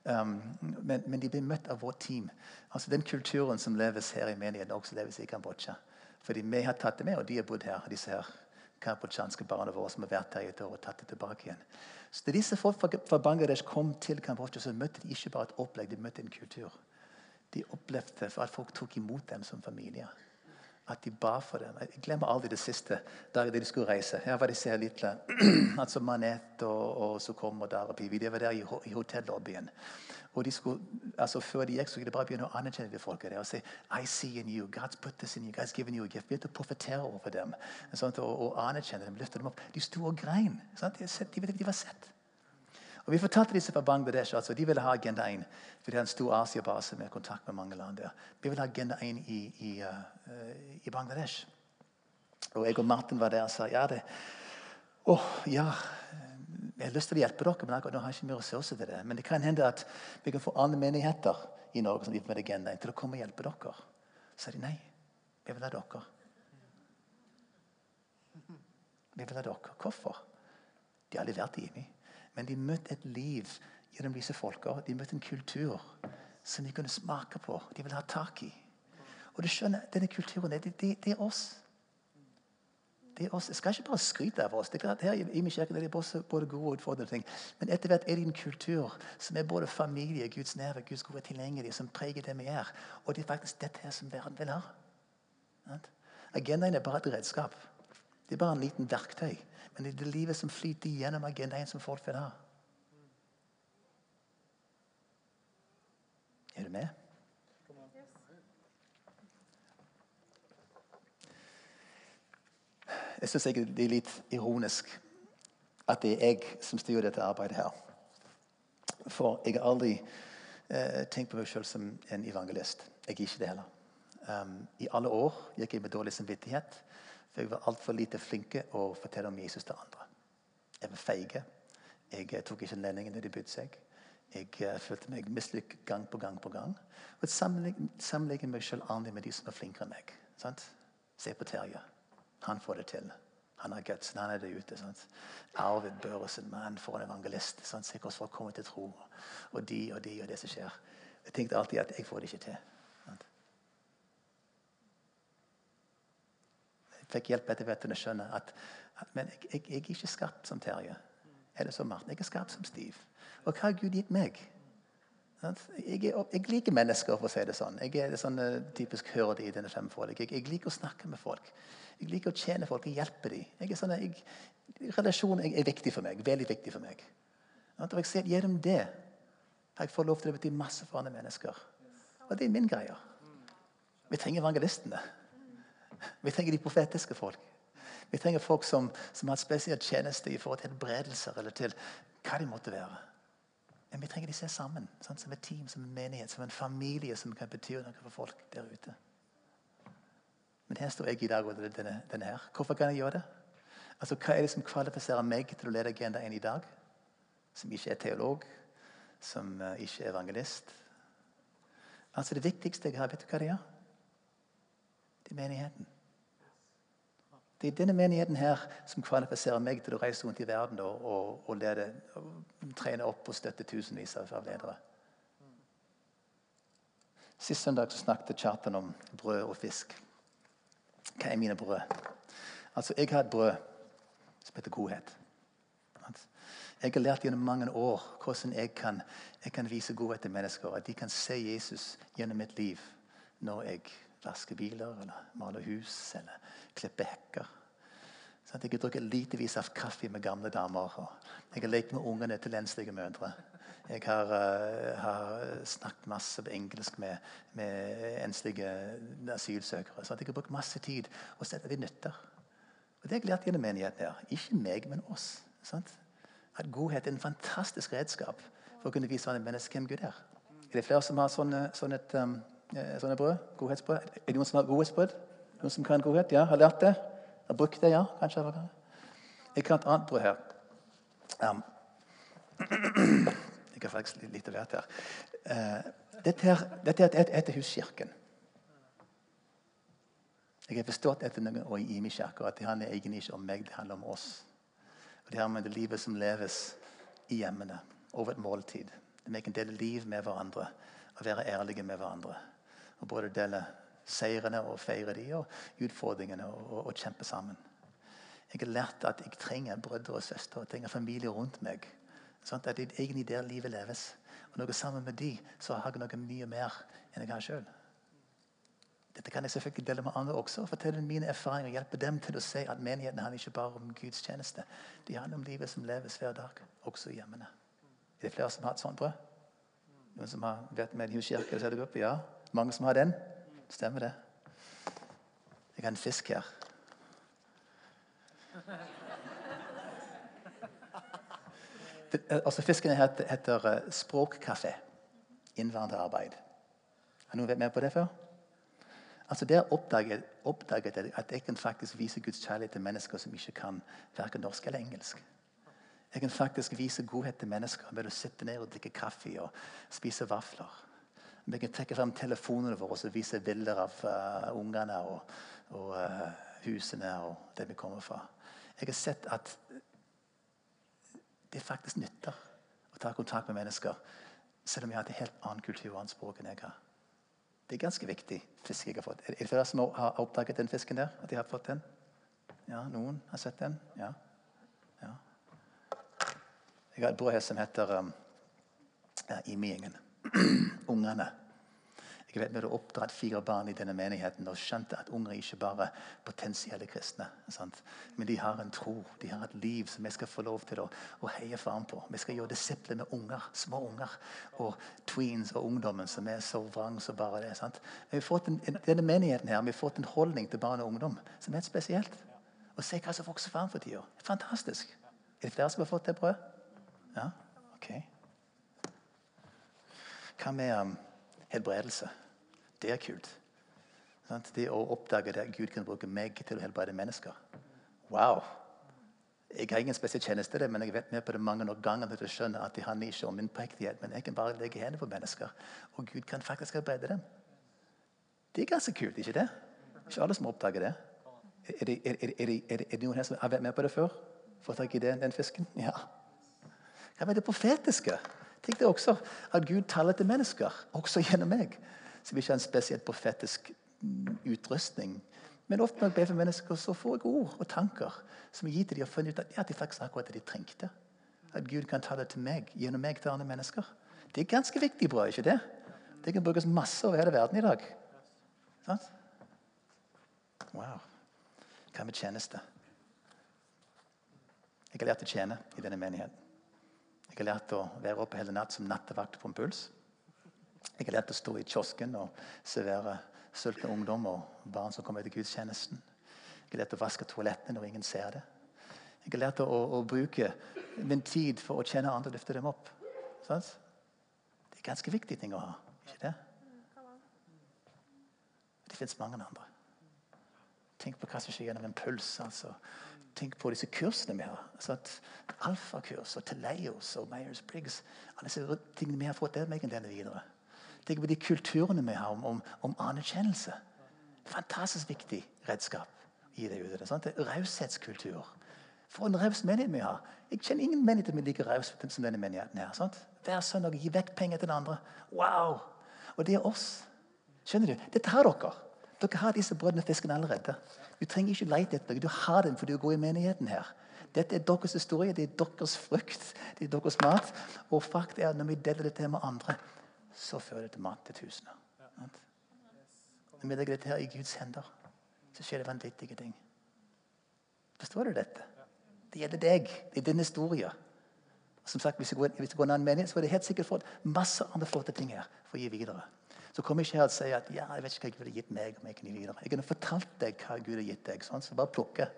Um, men, men, de ble møtt av vårt team. Altså Den kulturen som leves her i menigheten, også leves i Kambodsja. Fordi vi har tatt det med, og de har bodd her. disse her kambodsjanske barna våre som har vært her i et år og tatt det tilbake igjen. Så da disse folk fra Bangladesh kom til Kambodsja, så møtte de ikke bare et opplegg, de møtte en kultur. De opplevde at folk tok imot dem som familie. At de ba for dem. Jeg glemmer aldri det siste dagen de skulle reise. Her var de disse lille altså Manet og, og Sukom og Darabibi. De var der i, i hotellobbyen. Og de skulle, altså Før de gikk, så skulle de bare begynne å anerkjenne de folket der og si I see in you. God's put this in you. God's given you a gift. Begynte å profetere over dem sånt, og, og, anerkjenne dem, løfte dem opp. De sto og grein. De, de, de, var sett. Og Vi fortalte disse fra Bangladesh. altså De ville ha Agenda 1. For de har en stor Asia-base med kontakt med mange land der. Vi ville ha Agenda 1 i, i, uh, i Bangladesh. Og jeg og Martin var der og sa ja, det, oh, ja, jeg har lyst til å hjelpe dere, men akkurat nå har jeg ikke mye ressurser til det. Men det kan hende at vi kan få andre menigheter i Norge som med Agenda til å komme og hjelpe dere. Så sier de nei. Vi vil ha dere. Vi vil ha dere. Hvorfor? De har aldri vært i meg. Men de møtte et liv gjennom disse folka. De møtte en kultur som de kunne smake på. De ville ha tak i. Og du skjønner, denne kulturen, det, det, det er oss. Jeg skal ikke bare skryte av oss. Det er klart, her i min kirke er det både gode og utfordrende ting. Men etter hvert er det en kultur som er både familie, Guds nærvær, Guds gode tilgjengelige, som preger det vi er. Og det er faktisk dette her som verden vil ha. Agendaen er bare et redskap. Det er bare en liten verktøy. Men det er det livet som flyter gjennom agendaen som folk vil ha. Er du med? Jeg syns det er litt ironisk at det er jeg som styrer dette arbeidet her. For jeg har aldri eh, tenkt på meg sjøl som en evangelist. Jeg er ikke det heller. Um, I alle år gikk jeg med dårlig samvittighet. For jeg var altfor lite flinke å fortelle om Jesus til andre. Jeg var feige. Jeg eh, tok ikke lendingen når de bydde seg. Jeg uh, følte meg mislykket gang på gang på gang. Og Sammenligner meg selv aldri med de som er flinkere enn meg. Sant? Se på Terje. Han får det til. Han har gutsen, han er der ute. Sant? Arvid Børresen, mann for en evangelist. Sant? Se hvordan folk kommer til tro. Og de og de og det som skjer. Jeg tenkte alltid at jeg får det ikke til. jeg fikk hjelp etter hvert til å skjønne at, at men jeg, jeg, jeg, er ikke skapt som Terje. Eller som Martin? Jeg er skapt som Stiv. Og hva har Gud gitt meg? Jeg, er, jeg, liker mennesker, for å si det sånn. Jeg er sånn uh, typisk hørde i denne femfolk. Jeg, jeg liker å snakke med folk. Jeg liker å tjene folk og hjelpe dem. Jeg er sånn, jeg, relasjon er, viktig for meg. Veldig viktig for meg. Og jeg ser Gjennom det har jeg fått lov til å bety masse for andre mennesker. Og det er min greie. Vi trenger evangelistene. Vi trenger de profetiske folk. Vi trenger folk som, som har spesiell tjeneste i forhold til helbredelser eller til hva de måtte være. Men vi trenger de se sammen, sånn, som et team, som en menighet, som en familie som kan bety noe for folk der ute. Men her står jeg i dag og denne, denne her. Hvorfor kan jeg gjøre det? Altså, Hva er det som kvalifiserer meg til å lede Agenda 1 i dag? Som ikke er teolog, som uh, ikke er evangelist. Altså Det viktigste jeg har, vet du hva det er? Det er menigheten. Det er denne menigheten her som kvalifiserer meg til å reise rundt i verden og, og, og, lede, og trene opp og støtte tusenvis av ledere. Sist søndag snakket Kjartan om brød og fisk. Hva er mine brød? Altså, Jeg har et brød som heter godhet. Jeg har lært gjennom mange år hvordan jeg kan, jeg kan vise godhet til mennesker. At de kan se Jesus gjennom mitt liv når jeg vasker biler, eller maler hus eller klippe hekker. Sånn jeg har drukket litevis av kaffe med gamle damer. jeg har lekt med ungene til enslige mødre. Jeg har, uh, har, snakket masse på engelsk med, med enslige asylsøkere. Så jeg har brukt masse tid og sett at det nytter. Og Det har jeg lært gjennom menigheten. her. Ikke meg, men oss. Sant? At godhet er en fantastisk redskap for å kunne vise hvem Gud er. Er det flere som har sånn, sånn et, um, sånne brød? Godhetsbrød? Er det noen som har godhetsbrød? Noen som kan godhet? Ja, har lært det? Har brukt det, ja? Kanskje? Jeg kan et annet brød her. Um, jeg har faktisk litt å vært her. Uh, dette, her, dette er etter Huskirken. Jeg har forstått etter noen år i min kirke at det handler egentlig ikke om meg, det handler om oss. Og Det handler om det livet som leves i hjemmene, over et måltid. Vi kan dele liv med hverandre og være ærlige med hverandre. Og både dele seirene og feire de, og utfordringene og, og, og, kjempe sammen. Jeg har lært at jeg trenger brødre og søstre, jeg trenger familie rundt meg. Sånn at det er egentlig der livet leves. Og når jeg er sammen med de, så har jeg noe mye mer enn jeg har sjøl. Dette kan jeg selvfølgelig dele med andre også. og fortelle mine erfaringer, Hjelpe dem til å se at menigheten handler ikke bare om Guds tjeneste. De handler om livet som leves hver dag, også i hjemmene. Er det flere som har et sånt brød? Noen som har vært med i huskirke? Ja. Mange som har den? Stemmer det. Jeg har en fisk her. Det, altså Fisken heter, heter eh, språkkafé. Innvandrerarbeid. Har noen vært med på det før? Altså Der oppdaget, oppdaget jeg at jeg kan faktisk vise Guds kjærlighet til mennesker som ikke kan verken norsk eller engelsk. Jeg kan faktisk vise godhet til mennesker ved å sitte ned og drikke kaffe og spise vafler. Vi kan trekke frem telefonene våre og vise bilder av uh, ungene og, og uh, husene og det vi kommer fra. Jeg har sett at det faktisk nytter å ta kontakt med mennesker selv om jeg har et helt annen kultur og annet språk enn jeg har. Det er ganske viktig fisk jeg har fått. Er det flere som har oppdaget den fisken der? At de har fått den? Ja, Noen har sett den? Ja. ja. Jeg har et brød her som heter um, ja. ungene. Jeg vet Vi hadde oppdratt fire barn i denne menigheten og skjønte at unger ikke bare potensielle kristne. Sant? Men de har en tro, de har et liv som vi skal få lov til å, å heie fram på. Vi skal gjøre disipler med unger, små unger og tweens og ungdommen som er så vrang som bare det. Sant? Vi har fått en, denne menigheten her, vi har fått en holdning til barn og ungdom som er spesielt. Og se hva som vokser fram for tida. Fantastisk. Er det flere som har fått det brød? Ja? ok. Hva med um, helbredelse? Det er kult. Det å oppdage at Gud kan bruke meg til å helbrede mennesker. Wow! Jeg har ingen spesiell tjeneste men jeg vet med på det mange ganger til å skjønne at det handler ikke om min prektighet, men jeg kan bare legge hendene på mennesker, og Gud kan faktisk helbrede dem. Det er ganske kult, ikke det? Ikke alle som oppdager det. Er det, er, er, er det, noen her som har vært med på det før? Fått tak i den, den fisken? Ja. Hva med det profetiske? Tenk det også at Gud taler til mennesker, også gjennom meg. Som ikke har en spesielt profetisk utrustning. Men ofte når jeg ber for mennesker, så får jeg ord og tanker som jeg gir til dem og funnet ut at ja, det er faktisk akkurat det de trengte. At Gud kan tale til meg, gjennom meg til andre mennesker. Det er ganske viktig bra, ikke det? Det kan brukes masse over hele verden i dag. Sånn? Wow. Hva med tjeneste? Jeg har lært å tjene i denne menigheten. Jeg har lært å være oppe hele natt som nattevakt på en puls. Jeg har lært å stå i kiosken og servere sultne ungdom og barn som kommer til gudstjenesten. Jeg har lært å vaske toalettene når ingen ser det. Jeg har lært å, å, bruke min tid for å kjenne andre og løfte dem opp. Sånn? Det er ganske viktige ting å ha. ikke det? Det fins mange andre. Tenk på hva som skjer gjennom en puls. altså. Tenk på disse kursene vi har. Altså Alfakurs og Teleios og Myers-Briggs. Alle disse tingene vi har fått, er vi kan videre. Tenk på de kulturene vi har om, om, om anerkjennelse. Fantastisk viktig redskap. i det ut. Sant? Raushetskultur. For en raus menighet vi har. Jeg kjenner ingen menigheter er like raus som denne menigheten. her. Sant? Hver søndag gi vekk penger til den andre. Wow! Og det er oss. Skjønner du? Dette har dere. Dere har disse brødene og fiskene allerede. Du trenger ikke lete etter noe. Du har den fordi du går i menigheten her. Dette er deres historie, det er deres frukt, det er deres mat. Og fakt er at når vi deler dette med andre, så fører det til mat til tusener. Når vi legger dette her i Guds hender, så skjer det vanvittige ting. Forstår du dette? Det gjelder deg. Det er din historie. Som sagt, Hvis du går, går en annen menighet, så er det helt sikkert masse andre flotte ting her for å gi videre. Så kom ikke her og si at ja, jeg vet ikke hva Gud har gitt meg. om Jeg kunne gi. Jeg kunne fortalt deg hva Gud har gitt deg. Sånn, så bare plukke.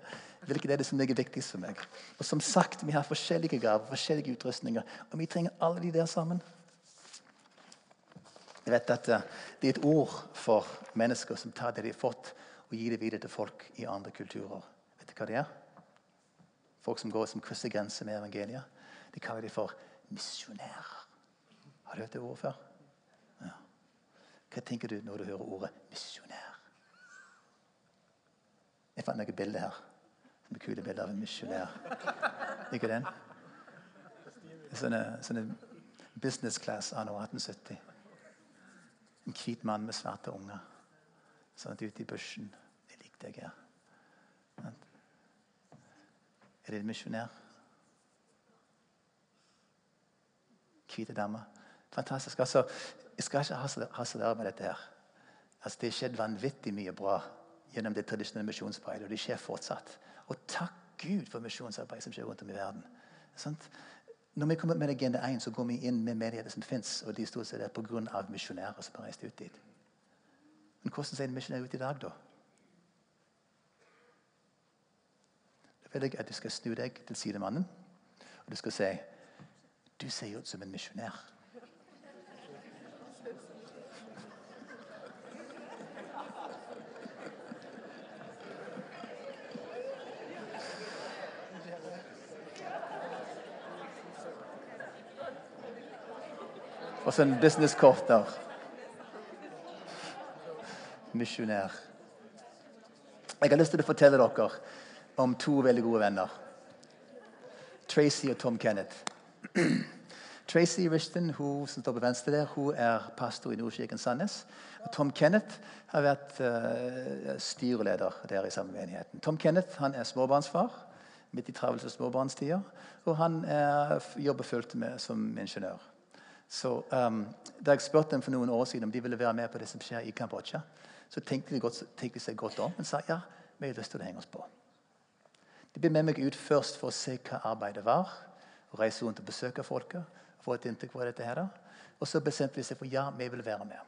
Hvilket er det som ligger viktigst for meg. Og som sagt, Vi har forskjellige gaver, forskjellige utrustninger, og vi trenger alle de der sammen. Jeg vet at eh, Det er et ord for mennesker som tar det de har fått, og gir det videre til folk i andre kulturer. Vet du hva det er? Folk som går som krysser grenser med evangeliet. De kaller de for misjonærer. Har du hørt det ordet før? Hva tenker du når du hører ordet misjonær? Jeg fant noen bilder her. Som er kule bilder av en misjonær. Ikke den? Sånne, sånne business class anno 1870. En hvit mann med svarte unger. Sånn at ute i bushen Det likte jeg her. Er det en misjonær? Hvite damer. Fantastisk. Altså, jeg skal ikke harselere med dette. her. Altså, det har skjedd vanvittig mye bra gjennom det tradisjonelle misjonsarbeidet. Og det skjer fortsatt. Og takk Gud for misjonsarbeid som skjer rundt om i verden. Sånn? Når vi kommer med Agenda 1, så går vi inn med menigheter som fins. Og de stort sett er pga. misjonærer som har reist ut dit. Men hvordan ser en misjonær ut i dag, da? Da vil jeg at du skal snu deg til sidemannen og du skal si Du ser ut som en misjonær. Og så en businesskort der. Misjonær. Jeg har lyst til å fortelle dere om to veldig gode venner. Tracy og Tom Kenneth. Tracy Rishton, hun som står på venstre der, hun er pastor i Nordkirken Sandnes. Og Tom Kenneth har vært uh, styreleder der i samme menigheten. Tom Kenneth han er småbarnsfar midt i travelse småbarnstider. Og han er, jobber fullt med som ingeniør. Så um, Da jeg spurte dem for noen år siden om de ville være med på det som skjer i Kambodsja, så tenkte de, godt, tenkte de seg godt om og sa ja, vi har lyst til å henge oss på. De ble med meg ut først for å se hva arbeidet var. og Reise rundt og besøke folket. få et inntrykk av dette her. Og så bestemte vi seg for ja, vi vil være med.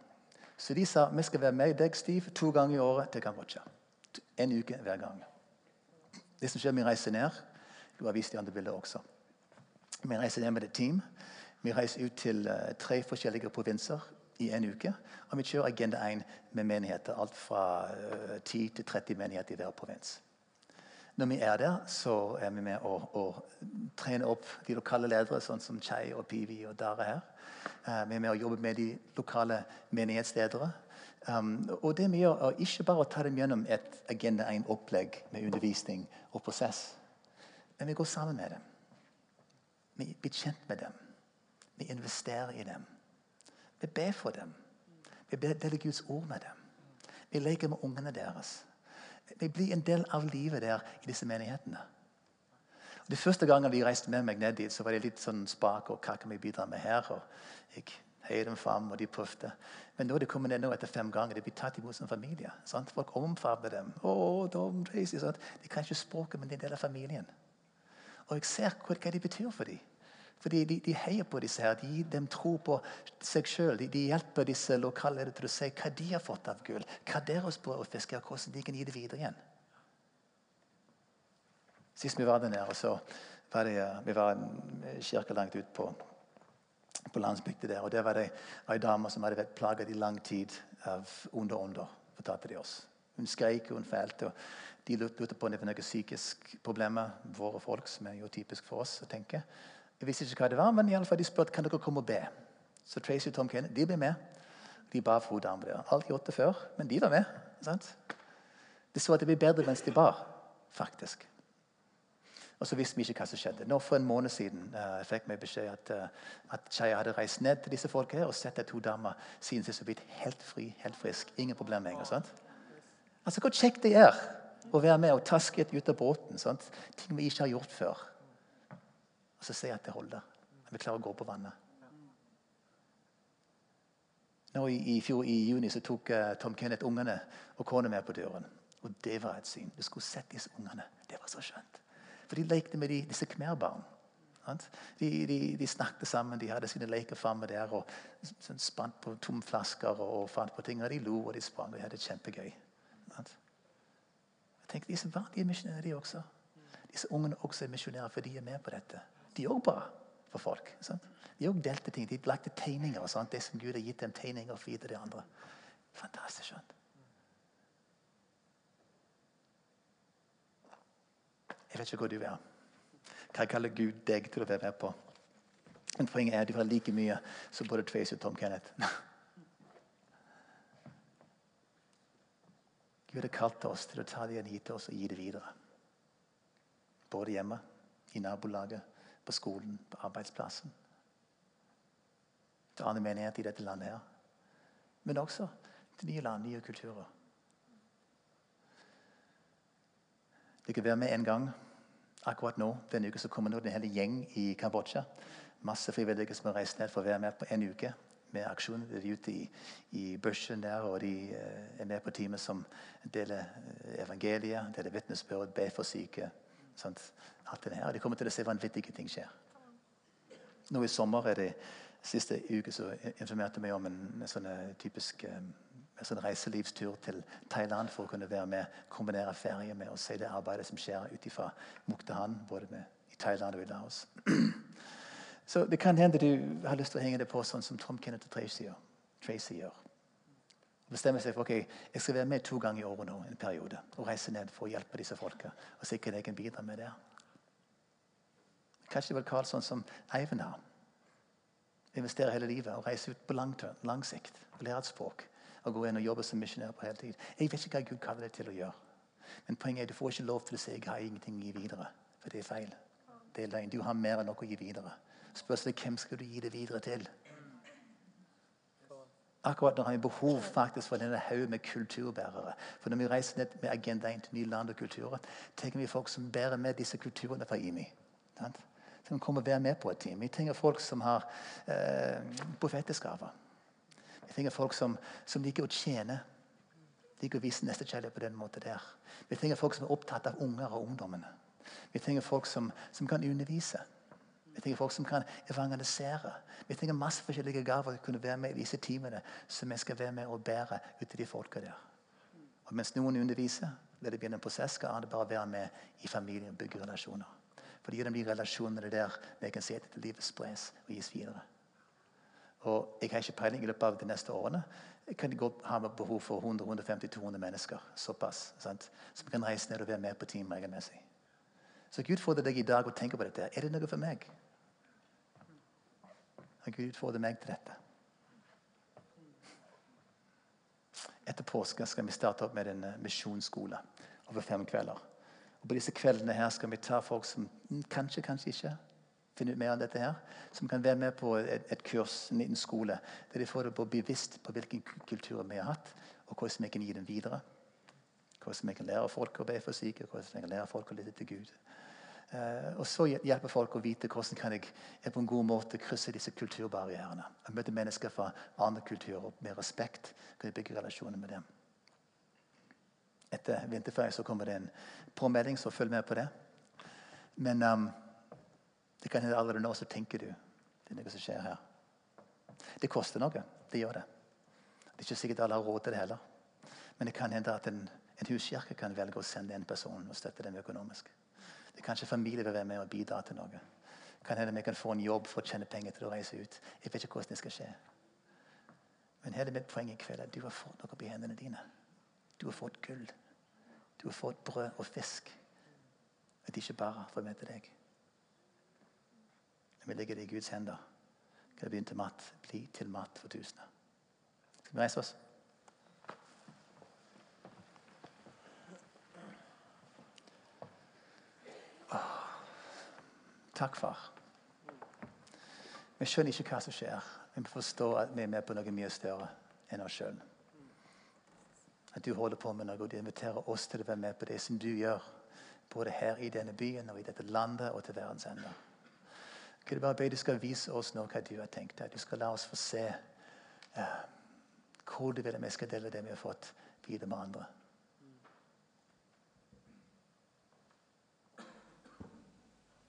Så de sa vi skal være med deg, Steve, to ganger i året til Kambodsja. En uke hver gang. Det som skjer, Vi reiser ned. Du har vist de andre bildene også. Vi reiser ned med et team. Vi reiser ut til uh, tre forskjellige provinser i en uke. Og vi kjører Agenda 1 med menigheter. Alt fra uh, 10 til 30 menigheter i hver provins. Når vi er der, så er vi med å, å trene opp de lokale ledere, sånn som Chei og Pivi og Dara her. Uh, vi er med å jobbe med de lokale menighetsledere. Um, og det vi gjør, er ikke bare å ta dem gjennom et Agenda 1-opplegg med undervisning og prosess, men vi går sammen med dem. Vi blir kjent med dem. Vi investerer i dem. Vi ber for dem. Vi deler Guds ord med dem. Vi leker med ungene deres. Vi blir en del av livet der i disse menighetene. Og de første gangene de reiste med meg ned dit, så var de litt sånn spak og hva kan vi bidra med her? Og jeg heier dem fram, og de prøvde. Men nå er de kommet ned nå etter fem ganger, de blir tatt imot som familie. Sant? Folk omfavner dem. Oh, De kan ikke språket, men de er en del av familien. Og jeg ser hva de betyr for dem. Fordi de, de, heier på disse her, de gir dem tro på seg sjøl. De, de, hjelper disse lokale til å si hva de har fått av gull, hva deres brød og og hvordan de kan gi det videre igjen. Sist vi var der nede, så var det, vi var en kirke langt ut på, på landsbygda der. og Der var det ei dame som hadde vært plaget i lang tid av under under, fortalte de oss. Hun skreik og hun feilte. og De lurte på om det var noen psykiske problemer, våre folk, som er jo typisk for oss å tenke. Jeg visste ikke hva det var, men i alle fall de spurte kan dere komme og be. Så Tracy og Tom Kane de ble med. De ba for hodet der. Alt gjort det før, men de var med. sant? De så at det ble bedre mens de bar, faktisk. Og så visste vi ikke hva som skjedde. Nå For en måned siden uh, fikk vi beskjed at, uh, at Chaya hadde reist ned til disse folka og sett at to damer siden sist har blitt helt fri, helt frisk. Ingen problemer lenger. sant? Altså, Hvor kjekt det er å være med og taske ut av båten. sant? Ting vi ikke har gjort før. Og så sier jeg at det holder. At vi klarer å gå på vannet. Nå I, i fjor i juni så tok uh, Tom Kenneth ungene og kona med på døren. Og det var et syn. Du skulle sett disse ungene. Det var så skjønt. For de lekte med de, disse khmerbarn. De, de, de, snakket sammen, de hadde sine leker framme der. og sånn Spant på tomme flasker og, og, fant på ting. og De lo og de sprang. og De hadde det kjempegøy. Jeg tenkte, Disse vanlige misjonærer de også. Disse ungene også er misjonærer, for de er med på dette. De òg bra for folk. Sant? De òg delte ting. De lagde tegninger. Sant? Det som Gud har gitt dem tegninger for de andre. Fantastisk. skjønt. Jeg vet ikke hvor du er. Hva kaller Gud deg til å være med på? Men poenget er at du har like mye som både Tracy og Tom Kenneth. Gud har kalt oss til å ta det han hit til oss og gi det videre. Både hjemme, i nabolaget, på skolen, på arbeidsplassen. Til annen menighet i dette landet her. Men også til nye land, nye kulturer. Det kan være med en gang akkurat nå. Denne uka så kommer nå en hel gjeng i Kambodsja. Masse frivillige som har reist ned for å være med på en uke med aksjon. De er ute i, i bushen der, og de eh, er med på teamet som deler eh, evangeliet, deler vitnesbyrd, ber for syke. Sant? Alt det her. De kommer til å se vanvittige ting skjer. Nå i sommer er det siste uke så informerte meg om en, en sånn eh, typisk um, en sånn reiselivstur til Thailand for å kunne være med, kombinere ferie med å se det arbeidet som skjer ut fra Muktahan, både med, i Thailand og i Laos. Så det kan hende du har lyst til å henge det på sånn som Tom Kenneth og Tracy gjør. Tracy gjør. Bestemme seg for ok, jeg skal være med to ganger i året nå en periode og reise ned for å hjelpe disse folka. Og sikkert jeg kan bidra med det. Kanskje det var Karlsson som Eivind har. Investere hele livet og reise ut på lang, lang sikt og lære et språk Og gå inn og jobbe som misjonær på hele tiden. Jeg vet ikke hva Gud kaller deg til å gjøre. Men poenget er du får ikke lov til å si 'jeg har ingenting å gi videre'. For det er feil. Det er løgn. Du har mer enn nok å gi videre. Spørsmålet er hvem skal du gi det videre til? Akkurat nå har vi behov faktisk for denne haug med kulturbærere. For Når vi reiser ned med Agenda 1 til nye land og kulturer, tenker vi folk som bærer med disse kulturene fra IMI. Som kommer og være med på et team. Vi trenger folk som har eh, profeteskaper. Vi trenger folk som, som liker å tjene. Liker å vise nestekjærlighet på den måten der. Vi trenger folk som er opptatt av unger og ungdommene. Vi trenger folk som, som kan undervise. Vi trenger folk som kan evangelisere. Vi trenger masse forskjellige gaver til å kunne være med i disse teamene som vi skal være med og bære ut til de folka der. Og mens noen underviser, la det begynne en prosess, skal andre bare være med i familien og bygge relasjoner. For det gir dem de relasjonene der vi kan se at livet spres og gis videre. Og jeg har ikke peiling i løpet av de neste årene. Jeg kan godt ha behov for 100-150-200 mennesker såpass, sant? som kan reise ned og være med på team regelmessig. Så Gud får deg i dag å tenke på dette. Er det noe for meg? Har Gud fått meg til dette? Etter påske skal vi starte opp med en eh, misjonsskole over fem kvelder. Og På disse kveldene her skal vi ta folk som kanskje, kanskje ikke finner ut mer om dette her, som kan være med på et, et kurs, en liten skole, der de får det på bevisst på hvilken kultur vi har hatt, og hvordan vi kan gi dem videre. Hvordan vi kan lære folk å be for syke, hvordan vi kan lære folk å lytte til Gud. Uh, og så hjelper folk å vite hvordan kan jeg, jeg på en god måte krysse disse kulturbarrierene. og Møte mennesker fra andre kulturer med respekt. Kan jeg bygge relasjoner med dem. Etter vinterferie så kommer det en påmelding, så følg med på det. Men um, det kan hende allerede nå så tenker du det er noe som skjer her. Det koster noe. Det gjør det. Det er ikke sikkert alle har råd til det heller. Men det kan hende at en, en huskirke kan velge å sende en person og støtte dem økonomisk. Det er kanskje familie vil være med og bidra til noe. Kan hende vi kan få en jobb for å tjene penger til å reise ut. Jeg vet ikke hvordan det skal skje. Men hele mitt poeng i kveld er at du har fått noe på hendene dine. Du har fått gull. Du har fått brød og fisk. At ikke bare får med til deg. Når vi legger det i Guds hender, kan det bli til mat, bli til mat for tusener. Skal vi reise oss? Takk, far. Vi skjønner ikke hva som skjer. Vi må forstå at vi er med på noe mye større enn oss sjøl. At du holder på med noe, og du inviterer oss til å være med på det som du gjør. Både her i denne byen, og i dette landet og til verdens ende. Kan du bare be du skal vise oss nå hva du har tenkt deg. Du skal la oss få se uh, hvor du vil at vi skal dele det vi har fått, videre med andre.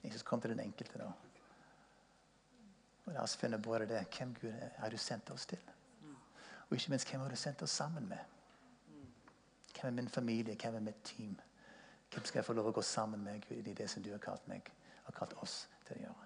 Jesus, kom til den enkelte nå. Og La oss finne både det hvem Gud har du sendt oss til. Og ikke minst hvem har du sendt oss sammen med. Hvem er min familie? Hvem er mitt team? Hvem skal jeg få lov å gå sammen med Gud i det som du har kalt meg og kalt oss til å gjøre?